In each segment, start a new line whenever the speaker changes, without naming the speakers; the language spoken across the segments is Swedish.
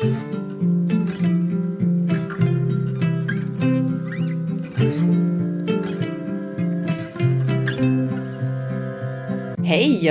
Hej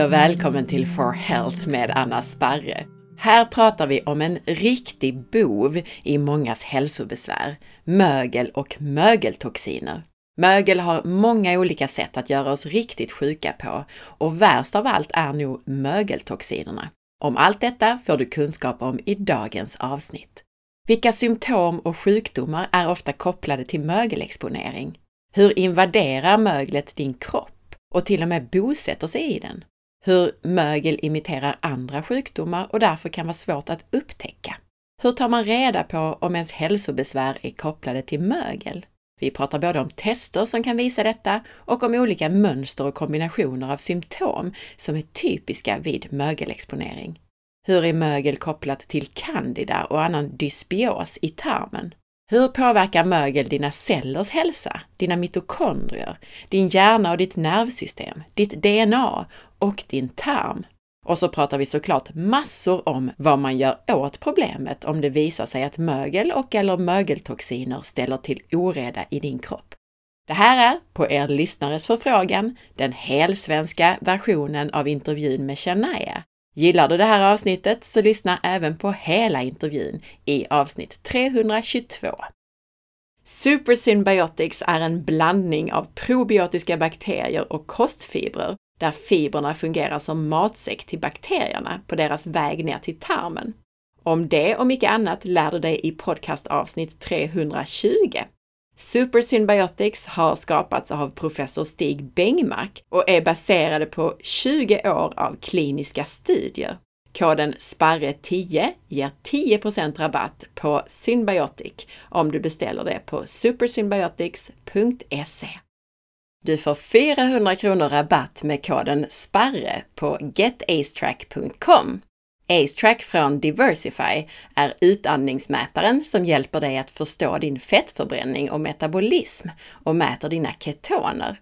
och välkommen till For Health med Anna Sparre. Här pratar vi om en riktig bov i mångas hälsobesvär, mögel och mögeltoxiner. Mögel har många olika sätt att göra oss riktigt sjuka på och värst av allt är nog mögeltoxinerna. Om allt detta får du kunskap om i dagens avsnitt. Vilka symptom och sjukdomar är ofta kopplade till mögelexponering? Hur invaderar möglet din kropp? och till och med bosätter sig i den. Hur mögel imiterar andra sjukdomar och därför kan vara svårt att upptäcka. Hur tar man reda på om ens hälsobesvär är kopplade till mögel? Vi pratar både om tester som kan visa detta och om olika mönster och kombinationer av symptom som är typiska vid mögelexponering. Hur är mögel kopplat till candida och annan dysbios i tarmen? Hur påverkar mögel dina cellers hälsa, dina mitokondrier, din hjärna och ditt nervsystem, ditt DNA och din tarm? Och så pratar vi såklart massor om vad man gör åt problemet om det visar sig att mögel och eller mögeltoxiner ställer till oreda i din kropp. Det här är, på er lyssnares förfrågan, den helsvenska versionen av intervjun med Shania, Gillar du det här avsnittet så lyssna även på hela intervjun i avsnitt 322. Super Symbiotics är en blandning av probiotiska bakterier och kostfibrer där fibrerna fungerar som matsäck till bakterierna på deras väg ner till tarmen. Om det och mycket annat lär du dig i podcastavsnitt 320. Super Symbiotics har skapats av professor Stig Bengmark och är baserade på 20 år av kliniska studier. Koden SPARRE10 ger 10% rabatt på Symbiotic om du beställer det på supersymbiotics.se. Du får 400 kronor rabatt med koden SPARRE på getacetrack.com AceTrack från Diversify är utandningsmätaren som hjälper dig att förstå din fettförbränning och metabolism och mäter dina ketoner.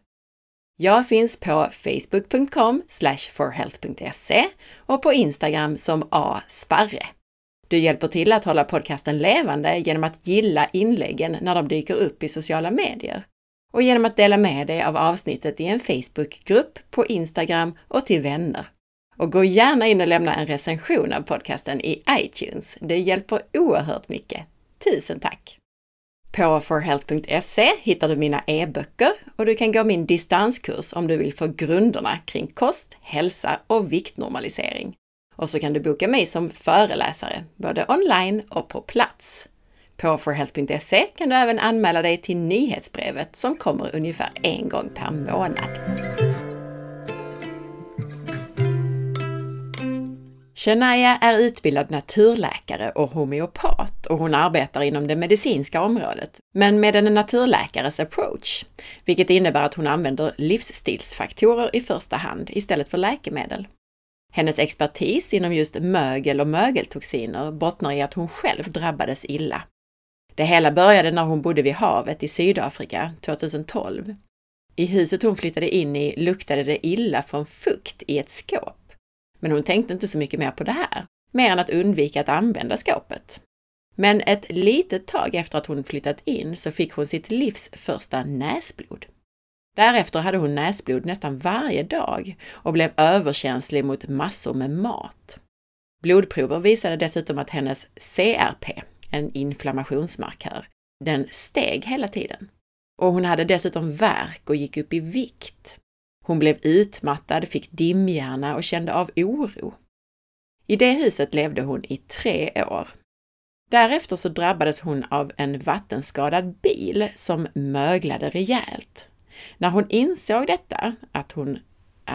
Jag finns på facebook.com forhealth.se och på Instagram som asparre. Du hjälper till att hålla podcasten levande genom att gilla inläggen när de dyker upp i sociala medier och genom att dela med dig av avsnittet i en Facebookgrupp, på Instagram och till vänner. Och gå gärna in och lämna en recension av podcasten i iTunes. Det hjälper oerhört mycket. Tusen tack! På forhealth.se hittar du mina e-böcker och du kan gå min distanskurs om du vill få grunderna kring kost, hälsa och viktnormalisering. Och så kan du boka mig som föreläsare, både online och på plats. På forhealth.se kan du även anmäla dig till nyhetsbrevet som kommer ungefär en gång per månad. Shania är utbildad naturläkare och homeopat och hon arbetar inom det medicinska området, men med en naturläkares approach, vilket innebär att hon använder livsstilsfaktorer i första hand istället för läkemedel. Hennes expertis inom just mögel och mögeltoxiner bottnar i att hon själv drabbades illa. Det hela började när hon bodde vid havet i Sydafrika 2012. I huset hon flyttade in i luktade det illa från fukt i ett skåp men hon tänkte inte så mycket mer på det här, mer än att undvika att använda skåpet. Men ett litet tag efter att hon flyttat in så fick hon sitt livs första näsblod. Därefter hade hon näsblod nästan varje dag och blev överkänslig mot massor med mat. Blodprover visade dessutom att hennes CRP, en inflammationsmarkör, den steg hela tiden. Och hon hade dessutom värk och gick upp i vikt. Hon blev utmattad, fick dimhjärna och kände av oro. I det huset levde hon i tre år. Därefter så drabbades hon av en vattenskadad bil som möglade rejält. När hon insåg detta, att hon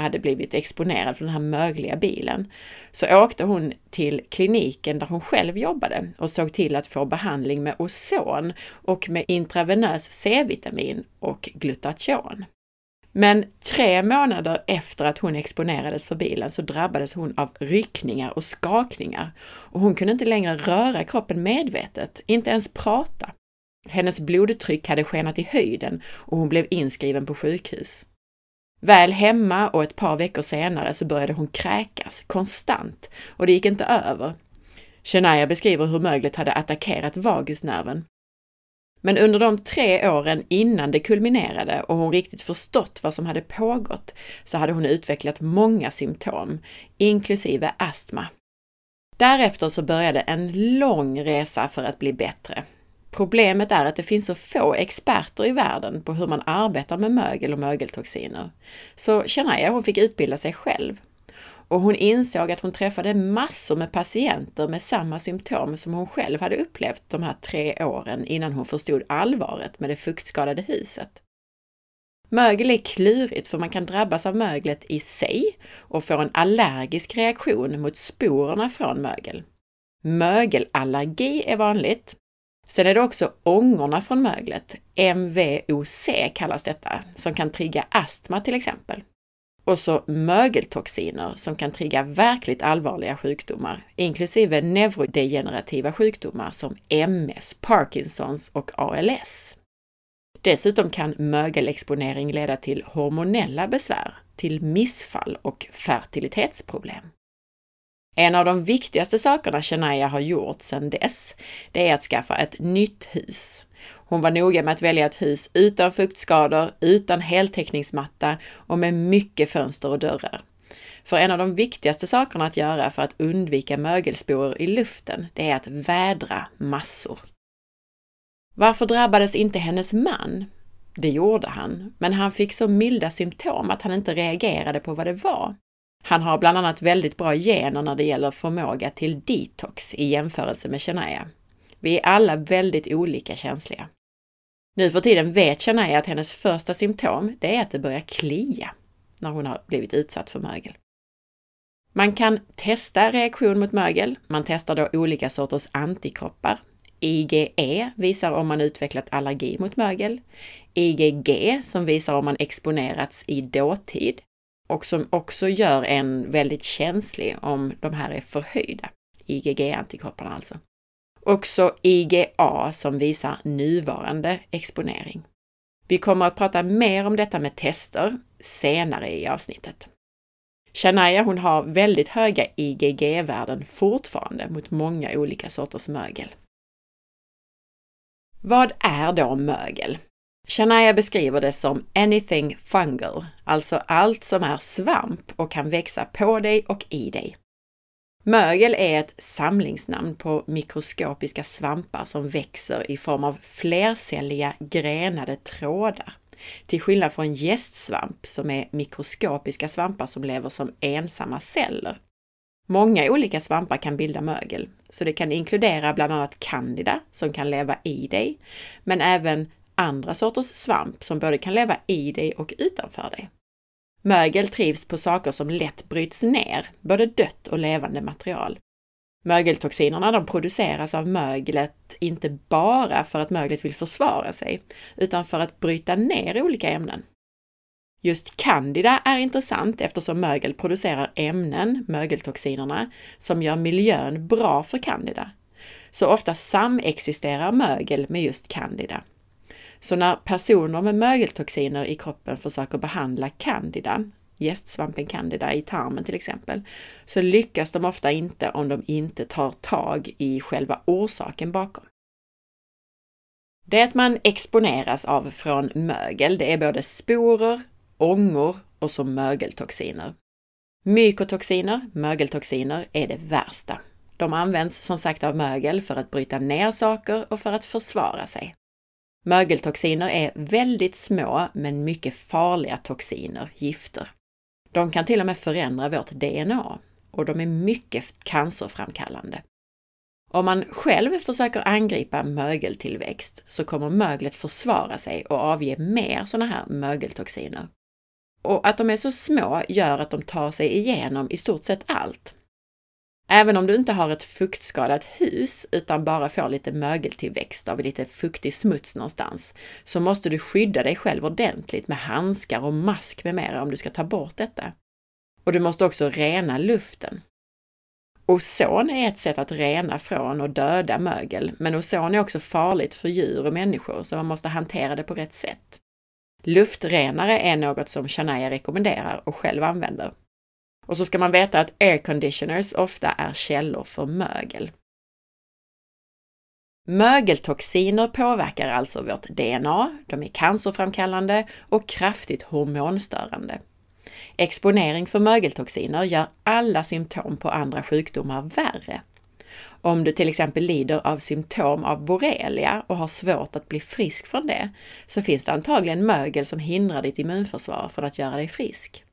hade blivit exponerad för den här mögliga bilen, så åkte hon till kliniken där hon själv jobbade och såg till att få behandling med ozon och med intravenös C-vitamin och glutation. Men tre månader efter att hon exponerades för bilen så drabbades hon av ryckningar och skakningar och hon kunde inte längre röra kroppen medvetet, inte ens prata. Hennes blodtryck hade skenat i höjden och hon blev inskriven på sjukhus. Väl hemma och ett par veckor senare så började hon kräkas konstant och det gick inte över. Shania beskriver hur möglet hade attackerat vagusnerven. Men under de tre åren innan det kulminerade och hon riktigt förstått vad som hade pågått så hade hon utvecklat många symptom, inklusive astma. Därefter så började en lång resa för att bli bättre. Problemet är att det finns så få experter i världen på hur man arbetar med mögel och mögeltoxiner. Så Shania hon fick utbilda sig själv. Och hon insåg att hon träffade massor med patienter med samma symptom som hon själv hade upplevt de här tre åren innan hon förstod allvaret med det fuktskadade huset. Mögel är klurigt för man kan drabbas av möglet i sig och få en allergisk reaktion mot sporerna från mögel. Mögelallergi är vanligt. Sen är det också ångorna från möglet, MVOC kallas detta, som kan trigga astma till exempel. Och så mögeltoxiner som kan trigga verkligt allvarliga sjukdomar, inklusive neurodegenerativa sjukdomar som MS, Parkinsons och ALS. Dessutom kan mögelexponering leda till hormonella besvär, till missfall och fertilitetsproblem. En av de viktigaste sakerna Shania har gjort sedan dess, det är att skaffa ett nytt hus. Hon var noga med att välja ett hus utan fuktskador, utan heltäckningsmatta och med mycket fönster och dörrar. För en av de viktigaste sakerna att göra för att undvika mögelsporer i luften, det är att vädra massor. Varför drabbades inte hennes man? Det gjorde han, men han fick så milda symptom att han inte reagerade på vad det var. Han har bland annat väldigt bra gener när det gäller förmåga till detox i jämförelse med Shania. Vi är alla väldigt olika känsliga. Nu för tiden vet Shania att hennes första symptom, det är att det börjar klia när hon har blivit utsatt för mögel. Man kan testa reaktion mot mögel. Man testar då olika sorters antikroppar. IgE visar om man utvecklat allergi mot mögel. IgG som visar om man exponerats i dåtid och som också gör en väldigt känslig om de här är förhöjda. IgG-antikropparna alltså. Också IgA som visar nuvarande exponering. Vi kommer att prata mer om detta med tester senare i avsnittet. Shania hon har väldigt höga IgG-värden fortfarande mot många olika sorters mögel. Vad är då mögel? Shania beskriver det som anything fungal, alltså allt som är svamp och kan växa på dig och i dig. Mögel är ett samlingsnamn på mikroskopiska svampar som växer i form av flercelliga grenade trådar. Till skillnad från gästsvamp som är mikroskopiska svampar som lever som ensamma celler. Många olika svampar kan bilda mögel, så det kan inkludera bland annat candida som kan leva i dig, men även andra sorters svamp som både kan leva i dig och utanför dig. Mögel trivs på saker som lätt bryts ner, både dött och levande material. Mögeltoxinerna de produceras av möglet inte bara för att möglet vill försvara sig, utan för att bryta ner olika ämnen. Just candida är intressant eftersom mögel producerar ämnen, mögeltoxinerna, som gör miljön bra för candida. Så ofta samexisterar mögel med just candida. Så när personer med mögeltoxiner i kroppen försöker behandla candida, gästsvampen candida i tarmen till exempel, så lyckas de ofta inte om de inte tar tag i själva orsaken bakom. Det man exponeras av från mögel, det är både sporer, ångor och så mögeltoxiner. Mykotoxiner, mögeltoxiner, är det värsta. De används som sagt av mögel för att bryta ner saker och för att försvara sig. Mögeltoxiner är väldigt små men mycket farliga toxiner, gifter. De kan till och med förändra vårt DNA och de är mycket cancerframkallande. Om man själv försöker angripa mögeltillväxt så kommer möglet försvara sig och avge mer sådana här mögeltoxiner. Och att de är så små gör att de tar sig igenom i stort sett allt. Även om du inte har ett fuktskadat hus utan bara får lite mögeltillväxt av lite fuktig smuts någonstans, så måste du skydda dig själv ordentligt med handskar och mask med mera om du ska ta bort detta. Och du måste också rena luften. Ozon är ett sätt att rena från och döda mögel, men ozon är också farligt för djur och människor, så man måste hantera det på rätt sätt. Luftrenare är något som Shania rekommenderar och själv använder. Och så ska man veta att air conditioners ofta är källor för mögel. Mögeltoxiner påverkar alltså vårt DNA, de är cancerframkallande och kraftigt hormonstörande. Exponering för mögeltoxiner gör alla symptom på andra sjukdomar värre. Om du till exempel lider av symptom av borrelia och har svårt att bli frisk från det, så finns det antagligen mögel som hindrar ditt immunförsvar från att göra dig frisk.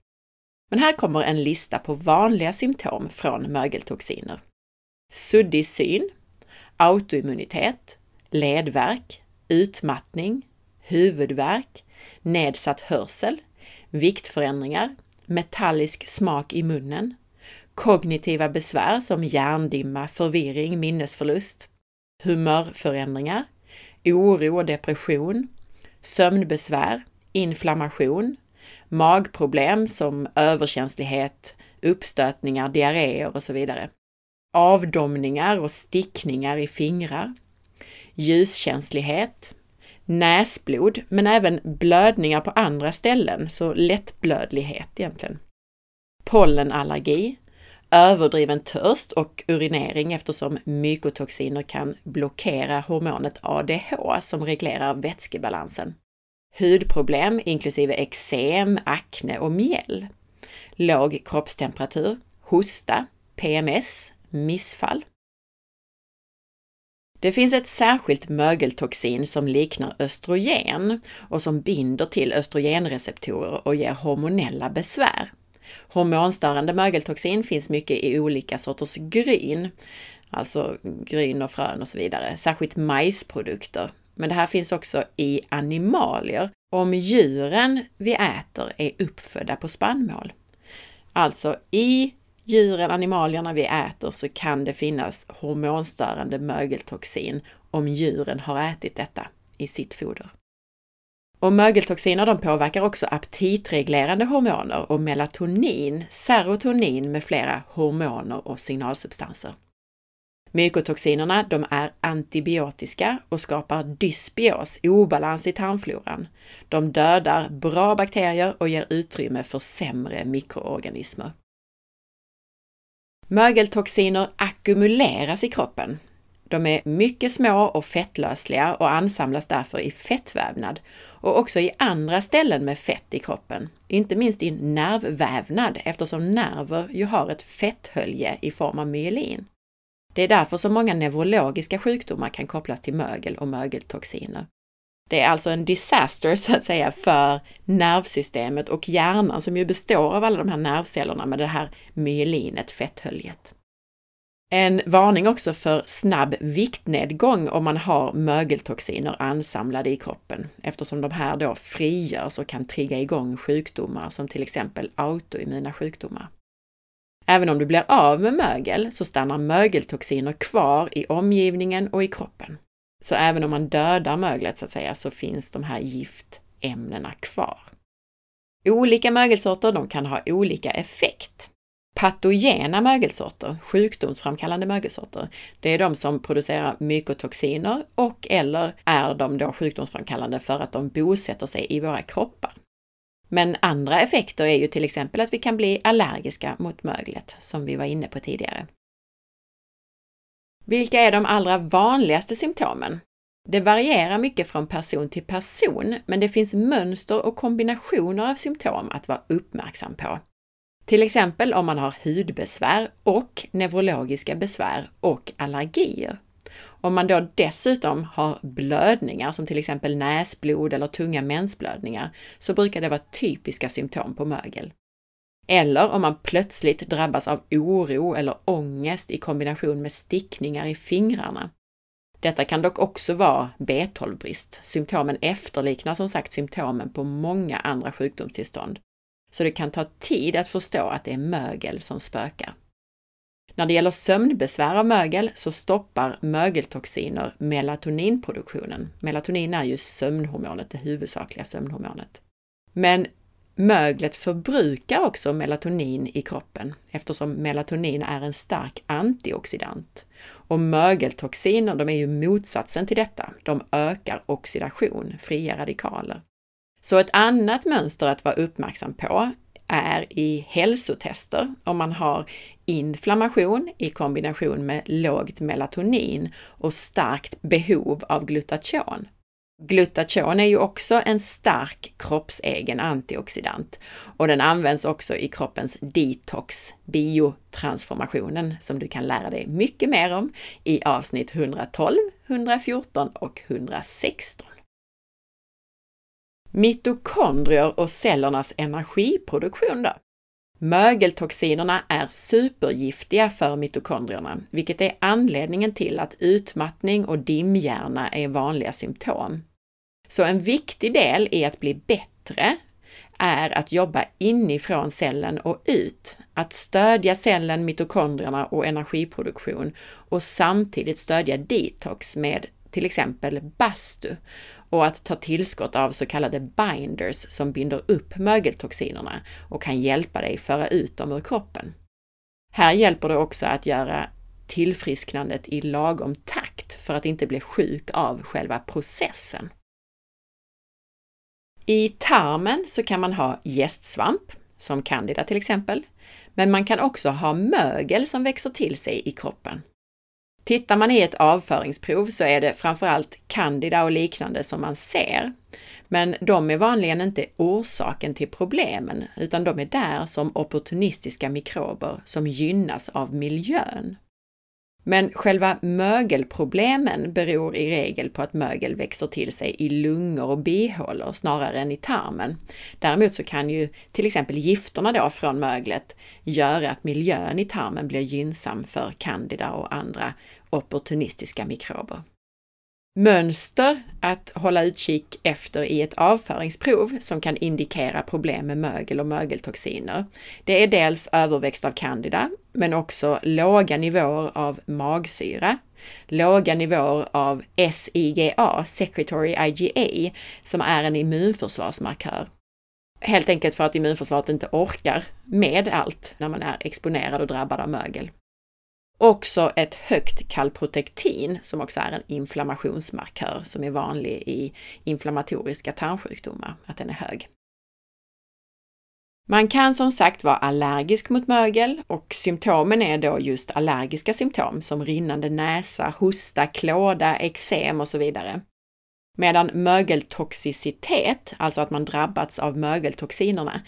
Men här kommer en lista på vanliga symptom från mögeltoxiner. Suddig syn, autoimmunitet, ledvärk, utmattning, huvudvärk, nedsatt hörsel, viktförändringar, metallisk smak i munnen, kognitiva besvär som hjärndimma, förvirring, minnesförlust, humörförändringar, oro och depression, sömnbesvär, inflammation, magproblem som överkänslighet, uppstötningar, diarréer och så vidare. Avdomningar och stickningar i fingrar, ljuskänslighet, näsblod, men även blödningar på andra ställen, så lättblödlighet egentligen. Pollenallergi, överdriven törst och urinering eftersom mykotoxiner kan blockera hormonet ADH som reglerar vätskebalansen. Hudproblem inklusive eksem, akne och mjäll. Låg kroppstemperatur, hosta, PMS, missfall. Det finns ett särskilt mögeltoxin som liknar östrogen och som binder till östrogenreceptorer och ger hormonella besvär. Hormonstörande mögeltoxin finns mycket i olika sorters gryn, alltså gryn och frön och så vidare, särskilt majsprodukter. Men det här finns också i animalier om djuren vi äter är uppfödda på spannmål. Alltså i djuren, animalierna vi äter så kan det finnas hormonstörande mögeltoxin om djuren har ätit detta i sitt foder. Och mögeltoxiner de påverkar också aptitreglerande hormoner och melatonin, serotonin med flera hormoner och signalsubstanser. Mykotoxinerna de är antibiotiska och skapar dysbios, obalans i tarmfloran. De dödar bra bakterier och ger utrymme för sämre mikroorganismer. Mögeltoxiner ackumuleras i kroppen. De är mycket små och fettlösliga och ansamlas därför i fettvävnad och också i andra ställen med fett i kroppen, inte minst i nervvävnad eftersom nerver ju har ett fetthölje i form av myelin. Det är därför som många neurologiska sjukdomar kan kopplas till mögel och mögeltoxiner. Det är alltså en disaster så att säga för nervsystemet och hjärnan som ju består av alla de här nervcellerna med det här myelinet, fetthöljet. En varning också för snabb viktnedgång om man har mögeltoxiner ansamlade i kroppen eftersom de här då frigörs och kan trigga igång sjukdomar som till exempel autoimmuna sjukdomar. Även om du blir av med mögel så stannar mögeltoxiner kvar i omgivningen och i kroppen. Så även om man dödar möglet så att säga så finns de här giftämnena kvar. Olika mögelsorter de kan ha olika effekt. Patogena mögelsorter, sjukdomsframkallande mögelsorter, det är de som producerar mykotoxiner och eller är de då sjukdomsframkallande för att de bosätter sig i våra kroppar. Men andra effekter är ju till exempel att vi kan bli allergiska mot möglet, som vi var inne på tidigare. Vilka är de allra vanligaste symptomen? Det varierar mycket från person till person, men det finns mönster och kombinationer av symptom att vara uppmärksam på. Till exempel om man har hudbesvär och neurologiska besvär och allergier. Om man då dessutom har blödningar som till exempel näsblod eller tunga mensblödningar så brukar det vara typiska symptom på mögel. Eller om man plötsligt drabbas av oro eller ångest i kombination med stickningar i fingrarna. Detta kan dock också vara B12-brist. Symptomen efterliknar som sagt symptomen på många andra sjukdomstillstånd. Så det kan ta tid att förstå att det är mögel som spökar. När det gäller sömnbesvär av mögel så stoppar mögeltoxiner melatoninproduktionen. Melatonin är ju sömnhormonet, det huvudsakliga sömnhormonet. Men möglet förbrukar också melatonin i kroppen eftersom melatonin är en stark antioxidant. Och mögeltoxiner, de är ju motsatsen till detta. De ökar oxidation, fria radikaler. Så ett annat mönster att vara uppmärksam på är i hälsotester om man har inflammation i kombination med lågt melatonin och starkt behov av glutation. Glutation är ju också en stark kroppsegen antioxidant och den används också i kroppens detox, biotransformationen, som du kan lära dig mycket mer om i avsnitt 112, 114 och 116. Mitokondrier och cellernas energiproduktion då? Mögeltoxinerna är supergiftiga för mitokondrierna, vilket är anledningen till att utmattning och dimhjärna är vanliga symptom. Så en viktig del i att bli bättre är att jobba inifrån cellen och ut, att stödja cellen, mitokondrierna och energiproduktion och samtidigt stödja detox med till exempel bastu och att ta tillskott av så kallade binders som binder upp mögeltoxinerna och kan hjälpa dig föra ut dem ur kroppen. Här hjälper det också att göra tillfrisknandet i lagom takt för att inte bli sjuk av själva processen. I tarmen så kan man ha gästsvamp, som candida till exempel, men man kan också ha mögel som växer till sig i kroppen. Tittar man i ett avföringsprov så är det framförallt candida och liknande som man ser. Men de är vanligen inte orsaken till problemen, utan de är där som opportunistiska mikrober som gynnas av miljön. Men själva mögelproblemen beror i regel på att mögel växer till sig i lungor och bihålor snarare än i tarmen. Däremot så kan ju till exempel gifterna då från möglet göra att miljön i tarmen blir gynnsam för candida och andra opportunistiska mikrober. Mönster att hålla utkik efter i ett avföringsprov som kan indikera problem med mögel och mögeltoxiner. Det är dels överväxt av candida, men också låga nivåer av magsyra, låga nivåer av SIGA, Secretory IgA, som är en immunförsvarsmarkör. Helt enkelt för att immunförsvaret inte orkar med allt när man är exponerad och drabbad av mögel. Också ett högt kalprotektin som också är en inflammationsmarkör som är vanlig i inflammatoriska tarmsjukdomar, att den är hög. Man kan som sagt vara allergisk mot mögel och symptomen är då just allergiska symptom som rinnande näsa, hosta, klåda, eksem och så vidare. Medan mögeltoxicitet, alltså att man drabbats av mögeltoxinerna,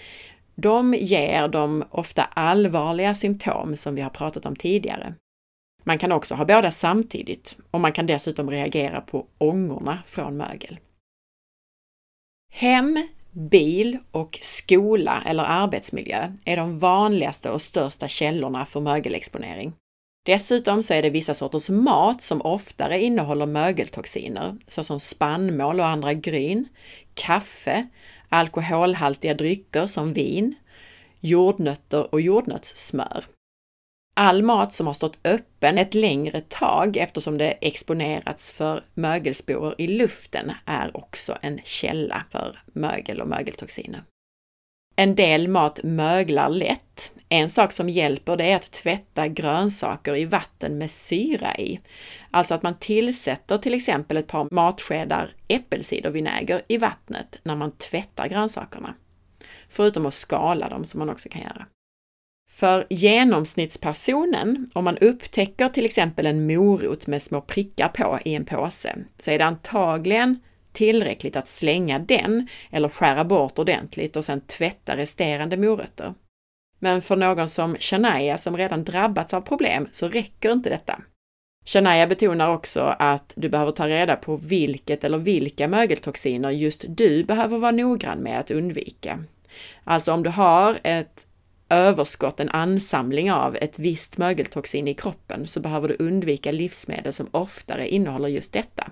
de ger de ofta allvarliga symptom som vi har pratat om tidigare. Man kan också ha båda samtidigt och man kan dessutom reagera på ångorna från mögel. Hem, bil och skola eller arbetsmiljö är de vanligaste och största källorna för mögelexponering. Dessutom så är det vissa sorters mat som oftare innehåller mögeltoxiner, såsom spannmål och andra gryn, kaffe, alkoholhaltiga drycker som vin, jordnötter och jordnötssmör. All mat som har stått öppen ett längre tag eftersom det exponerats för mögelsporer i luften är också en källa för mögel och mögeltoxiner. En del mat möglar lätt. En sak som hjälper det är att tvätta grönsaker i vatten med syra i. Alltså att man tillsätter till exempel ett par matskedar äppelcidervinäger i vattnet när man tvättar grönsakerna. Förutom att skala dem som man också kan göra. För genomsnittspersonen, om man upptäcker till exempel en morot med små prickar på i en påse, så är det antagligen tillräckligt att slänga den eller skära bort ordentligt och sedan tvätta resterande morötter. Men för någon som Shania som redan drabbats av problem så räcker inte detta. Shania betonar också att du behöver ta reda på vilket eller vilka mögeltoxiner just du behöver vara noggrann med att undvika. Alltså om du har ett överskott, en ansamling av ett visst mögeltoxin i kroppen, så behöver du undvika livsmedel som oftare innehåller just detta.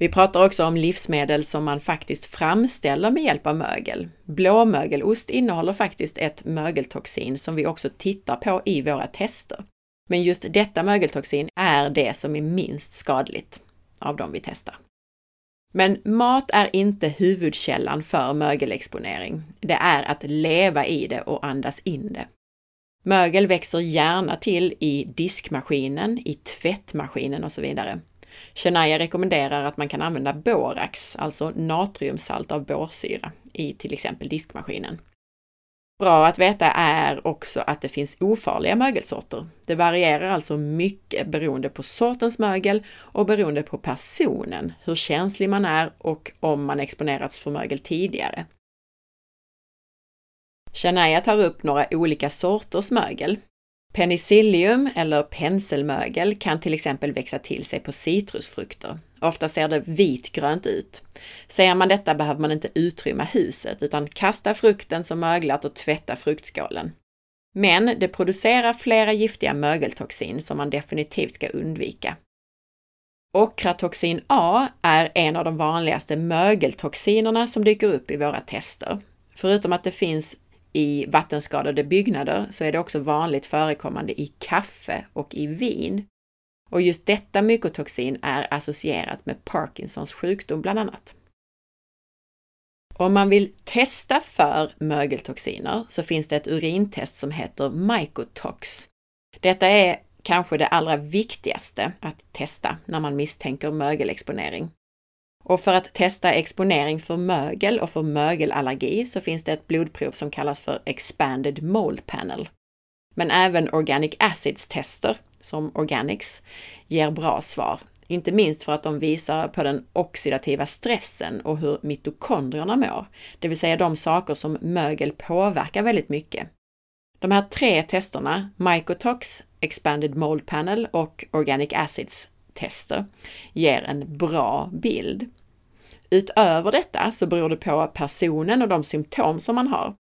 Vi pratar också om livsmedel som man faktiskt framställer med hjälp av mögel. Blåmögelost innehåller faktiskt ett mögeltoxin som vi också tittar på i våra tester. Men just detta mögeltoxin är det som är minst skadligt av de vi testar. Men mat är inte huvudkällan för mögelexponering. Det är att leva i det och andas in det. Mögel växer gärna till i diskmaskinen, i tvättmaskinen och så vidare. Shania rekommenderar att man kan använda borax, alltså natriumsalt av borsyra, i till exempel diskmaskinen. Bra att veta är också att det finns ofarliga mögelsorter. Det varierar alltså mycket beroende på sortens mögel och beroende på personen, hur känslig man är och om man exponerats för mögel tidigare. Shania tar upp några olika sorters mögel. Penicillium eller penselmögel kan till exempel växa till sig på citrusfrukter. Ofta ser det vitgrönt ut. Ser man detta behöver man inte utrymma huset utan kasta frukten som möglat och tvätta fruktskålen. Men det producerar flera giftiga mögeltoxin som man definitivt ska undvika. Okratoxin A är en av de vanligaste mögeltoxinerna som dyker upp i våra tester. Förutom att det finns i vattenskadade byggnader så är det också vanligt förekommande i kaffe och i vin. Och just detta mykotoxin är associerat med Parkinsons sjukdom bland annat. Om man vill testa för mögeltoxiner så finns det ett urintest som heter Mycotox. Detta är kanske det allra viktigaste att testa när man misstänker mögelexponering. Och för att testa exponering för mögel och för mögelallergi så finns det ett blodprov som kallas för Expanded Mold Panel. Men även Organic Acids-tester, som Organics, ger bra svar. Inte minst för att de visar på den oxidativa stressen och hur mitokondrierna mår, det vill säga de saker som mögel påverkar väldigt mycket. De här tre testerna, Mycotox, Expanded Mold Panel och Organic Acids tester, ger en bra bild. Utöver detta så beror det på personen och de symptom som man har.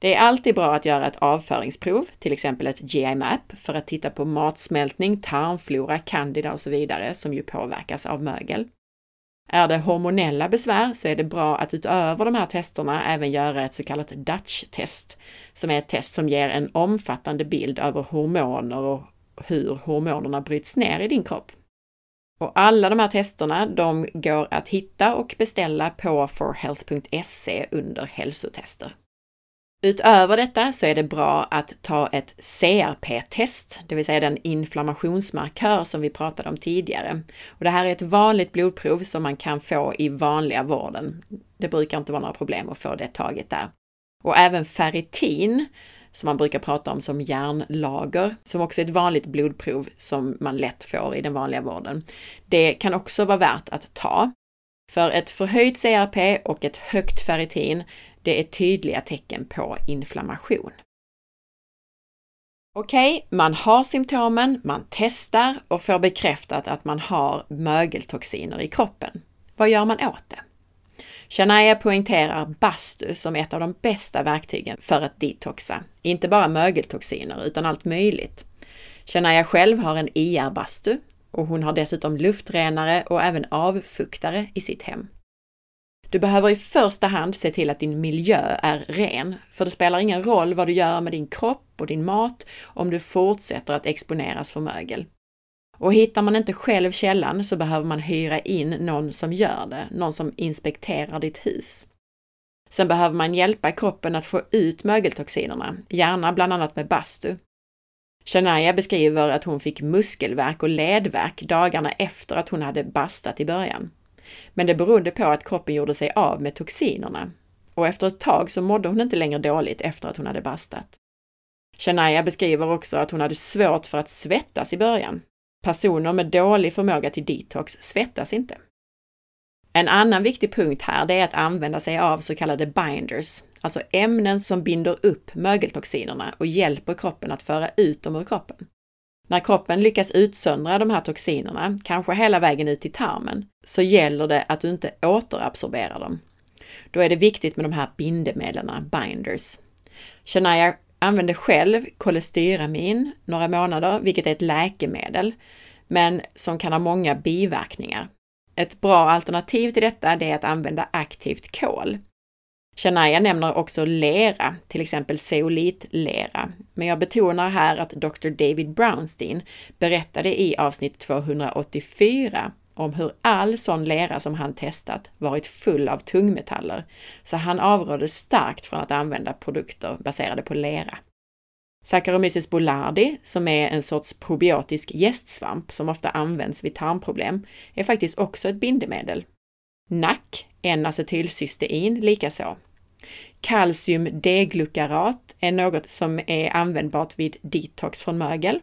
Det är alltid bra att göra ett avföringsprov, till exempel ett GI-map, för att titta på matsmältning, tarmflora, candida och så vidare, som ju påverkas av mögel. Är det hormonella besvär så är det bra att utöver de här testerna även göra ett så kallat Dutch-test, som är ett test som ger en omfattande bild över hormoner och hur hormonerna bryts ner i din kropp. Och alla de här testerna, de går att hitta och beställa på forhealth.se under hälsotester. Utöver detta så är det bra att ta ett CRP-test, det vill säga den inflammationsmarkör som vi pratade om tidigare. Och det här är ett vanligt blodprov som man kan få i vanliga vården. Det brukar inte vara några problem att få det taget där. Och även ferritin, som man brukar prata om som järnlager, som också är ett vanligt blodprov som man lätt får i den vanliga vården. Det kan också vara värt att ta. För ett förhöjt CRP och ett högt ferritin, det är tydliga tecken på inflammation. Okej, okay, man har symptomen, man testar och får bekräftat att man har mögeltoxiner i kroppen. Vad gör man åt det? Shania poängterar bastu som ett av de bästa verktygen för att detoxa. Inte bara mögeltoxiner utan allt möjligt. Shania själv har en IR-bastu och hon har dessutom luftrenare och även avfuktare i sitt hem. Du behöver i första hand se till att din miljö är ren, för det spelar ingen roll vad du gör med din kropp och din mat om du fortsätter att exponeras för mögel. Och hittar man inte själv källan så behöver man hyra in någon som gör det, någon som inspekterar ditt hus. Sen behöver man hjälpa kroppen att få ut mögeltoxinerna, gärna bland annat med bastu. Shania beskriver att hon fick muskelvärk och ledvärk dagarna efter att hon hade bastat i början. Men det berodde på att kroppen gjorde sig av med toxinerna. Och efter ett tag så mådde hon inte längre dåligt efter att hon hade bastat. Shania beskriver också att hon hade svårt för att svettas i början. Personer med dålig förmåga till detox svettas inte. En annan viktig punkt här, det är att använda sig av så kallade binders, alltså ämnen som binder upp mögeltoxinerna och hjälper kroppen att föra ut dem ur kroppen. När kroppen lyckas utsöndra de här toxinerna, kanske hela vägen ut till tarmen, så gäller det att du inte återabsorberar dem. Då är det viktigt med de här bindemedlen, binders. Shania använde själv kolesteramin några månader, vilket är ett läkemedel, men som kan ha många biverkningar. Ett bra alternativ till detta är att använda aktivt kol. Shania nämner också lera, till exempel zeolitlera, men jag betonar här att Dr. David Brownstein berättade i avsnitt 284 om hur all sån lera som han testat varit full av tungmetaller, så han avrådde starkt från att använda produkter baserade på lera. Saccharomyces boulardii, som är en sorts probiotisk gästsvamp som ofta används vid tarmproblem, är faktiskt också ett bindemedel. NAC, N-acetylcystein, likaså. Kalcium deglukarat är något som är användbart vid detox från mögel.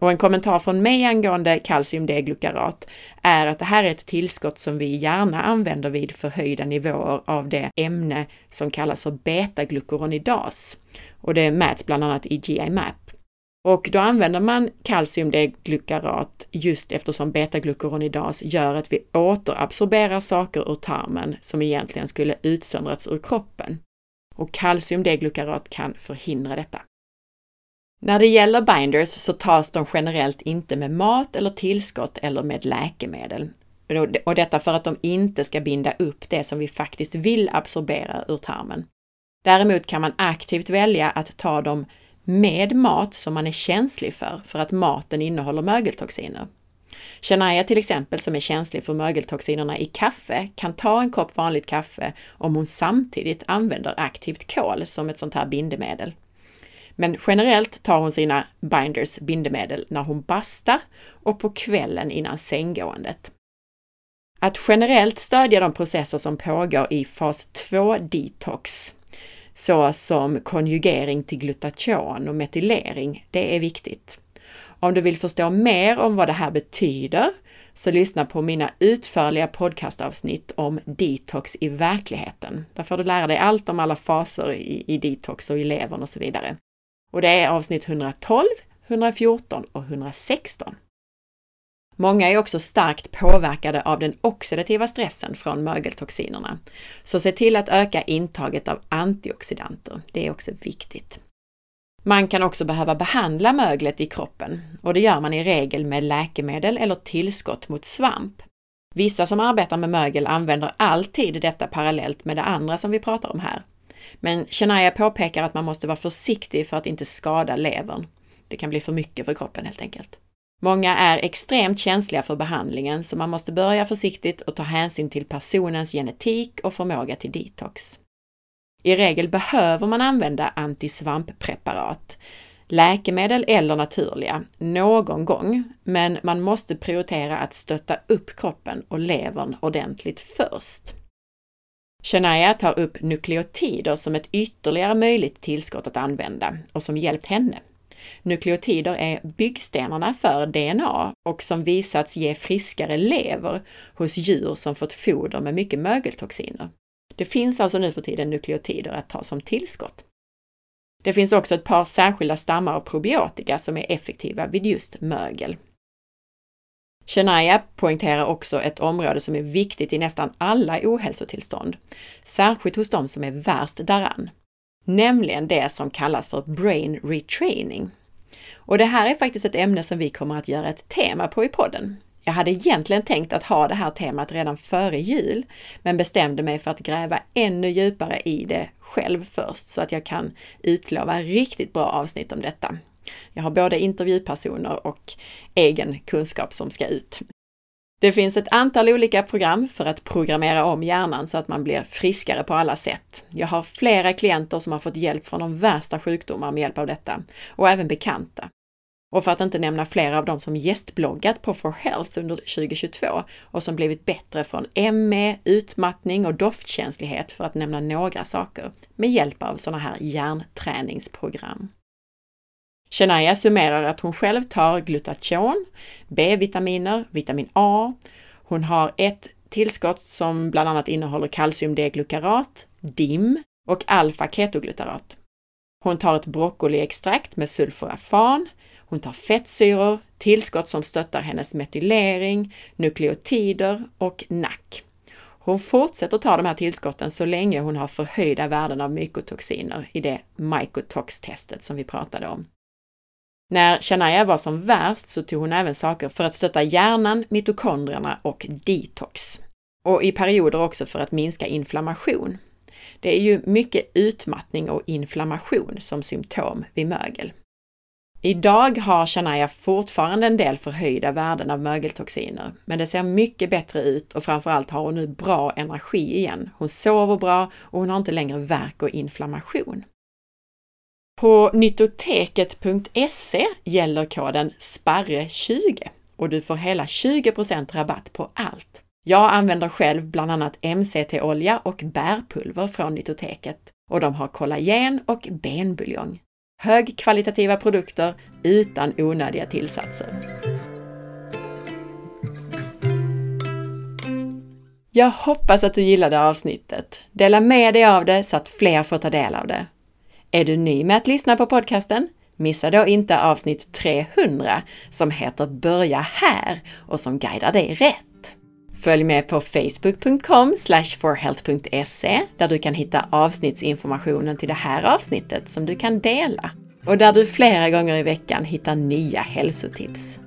Och en kommentar från mig angående kalcium deglukarat är att det här är ett tillskott som vi gärna använder vid förhöjda nivåer av det ämne som kallas för betaglukuronidas. Och det mäts bland annat i GI-MAP. Och då använder man kalciumdeglukarat just eftersom betaglukuronidas gör att vi återabsorberar saker ur tarmen som egentligen skulle utsöndrats ur kroppen. Och kalciumdeglukarat kan förhindra detta. När det gäller binders så tas de generellt inte med mat eller tillskott eller med läkemedel. Och detta för att de inte ska binda upp det som vi faktiskt vill absorbera ur tarmen. Däremot kan man aktivt välja att ta dem med mat som man är känslig för, för att maten innehåller mögeltoxiner. Shania till exempel, som är känslig för mögeltoxinerna i kaffe, kan ta en kopp vanligt kaffe om hon samtidigt använder aktivt kol som ett sånt här bindemedel. Men generellt tar hon sina binders bindemedel när hon bastar och på kvällen innan sänggåendet. Att generellt stödja de processer som pågår i fas 2 detox, såsom konjugering till glutation och metylering, det är viktigt. Om du vill förstå mer om vad det här betyder så lyssna på mina utförliga podcastavsnitt om detox i verkligheten. Där får du lära dig allt om alla faser i, i detox och i levern och så vidare. Och det är avsnitt 112, 114 och 116. Många är också starkt påverkade av den oxidativa stressen från mögeltoxinerna. Så se till att öka intaget av antioxidanter. Det är också viktigt. Man kan också behöva behandla möglet i kroppen och det gör man i regel med läkemedel eller tillskott mot svamp. Vissa som arbetar med mögel använder alltid detta parallellt med det andra som vi pratar om här. Men Shania påpekar att man måste vara försiktig för att inte skada levern. Det kan bli för mycket för kroppen helt enkelt. Många är extremt känsliga för behandlingen så man måste börja försiktigt och ta hänsyn till personens genetik och förmåga till detox. I regel behöver man använda antisvamppreparat, läkemedel eller naturliga, någon gång, men man måste prioritera att stötta upp kroppen och levern ordentligt först. Shania tar upp nukleotider som ett ytterligare möjligt tillskott att använda och som hjälpt henne. Nukleotider är byggstenarna för DNA och som visats ge friskare lever hos djur som fått foder med mycket mögeltoxiner. Det finns alltså nu för tiden nukleotider att ta som tillskott. Det finns också ett par särskilda stammar av probiotika som är effektiva vid just mögel. Shania poängterar också ett område som är viktigt i nästan alla ohälsotillstånd, särskilt hos de som är värst däran, nämligen det som kallas för brain retraining. Och det här är faktiskt ett ämne som vi kommer att göra ett tema på i podden. Jag hade egentligen tänkt att ha det här temat redan före jul, men bestämde mig för att gräva ännu djupare i det själv först så att jag kan utlova riktigt bra avsnitt om detta. Jag har både intervjupersoner och egen kunskap som ska ut. Det finns ett antal olika program för att programmera om hjärnan så att man blir friskare på alla sätt. Jag har flera klienter som har fått hjälp från de värsta sjukdomar med hjälp av detta och även bekanta. Och för att inte nämna flera av dem som gästbloggat på For Health under 2022 och som blivit bättre från ME, utmattning och doftkänslighet för att nämna några saker med hjälp av sådana här hjärnträningsprogram. Shania summerar att hon själv tar glutation, B-vitaminer, vitamin A. Hon har ett tillskott som bland annat innehåller kalciumdeglukarat, DIM och alfa-ketoglutarat. Hon tar ett broccoliextrakt med sulforafan, hon tar fettsyror, tillskott som stöttar hennes metylering, nukleotider och NAC. Hon fortsätter ta de här tillskotten så länge hon har förhöjda värden av mykotoxiner i det mycotox-testet som vi pratade om. När Shania var som värst så tog hon även saker för att stötta hjärnan, mitokondrierna och detox. Och i perioder också för att minska inflammation. Det är ju mycket utmattning och inflammation som symptom vid mögel. Idag har Shania fortfarande en del förhöjda värden av mögeltoxiner, men det ser mycket bättre ut och framförallt har hon nu bra energi igen. Hon sover bra och hon har inte längre värk och inflammation. På nyttoteket.se gäller koden SPARRE20 och du får hela 20% rabatt på allt. Jag använder själv bland annat MCT-olja och bärpulver från Nyttoteket och de har kollagen och benbuljong. Högkvalitativa produkter utan onödiga tillsatser. Jag hoppas att du gillade avsnittet. Dela med dig av det så att fler får ta del av det. Är du ny med att lyssna på podcasten? Missa då inte avsnitt 300 som heter Börja här och som guidar dig rätt. Följ med på facebook.com forhealth.se där du kan hitta avsnittsinformationen till det här avsnittet som du kan dela och där du flera gånger i veckan hittar nya hälsotips.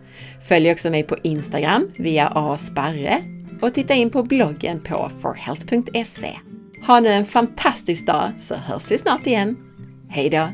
Följ också mig på Instagram via asparre och titta in på bloggen på forhealth.se. Ha nu en fantastisk dag så hörs vi snart igen. Hej då!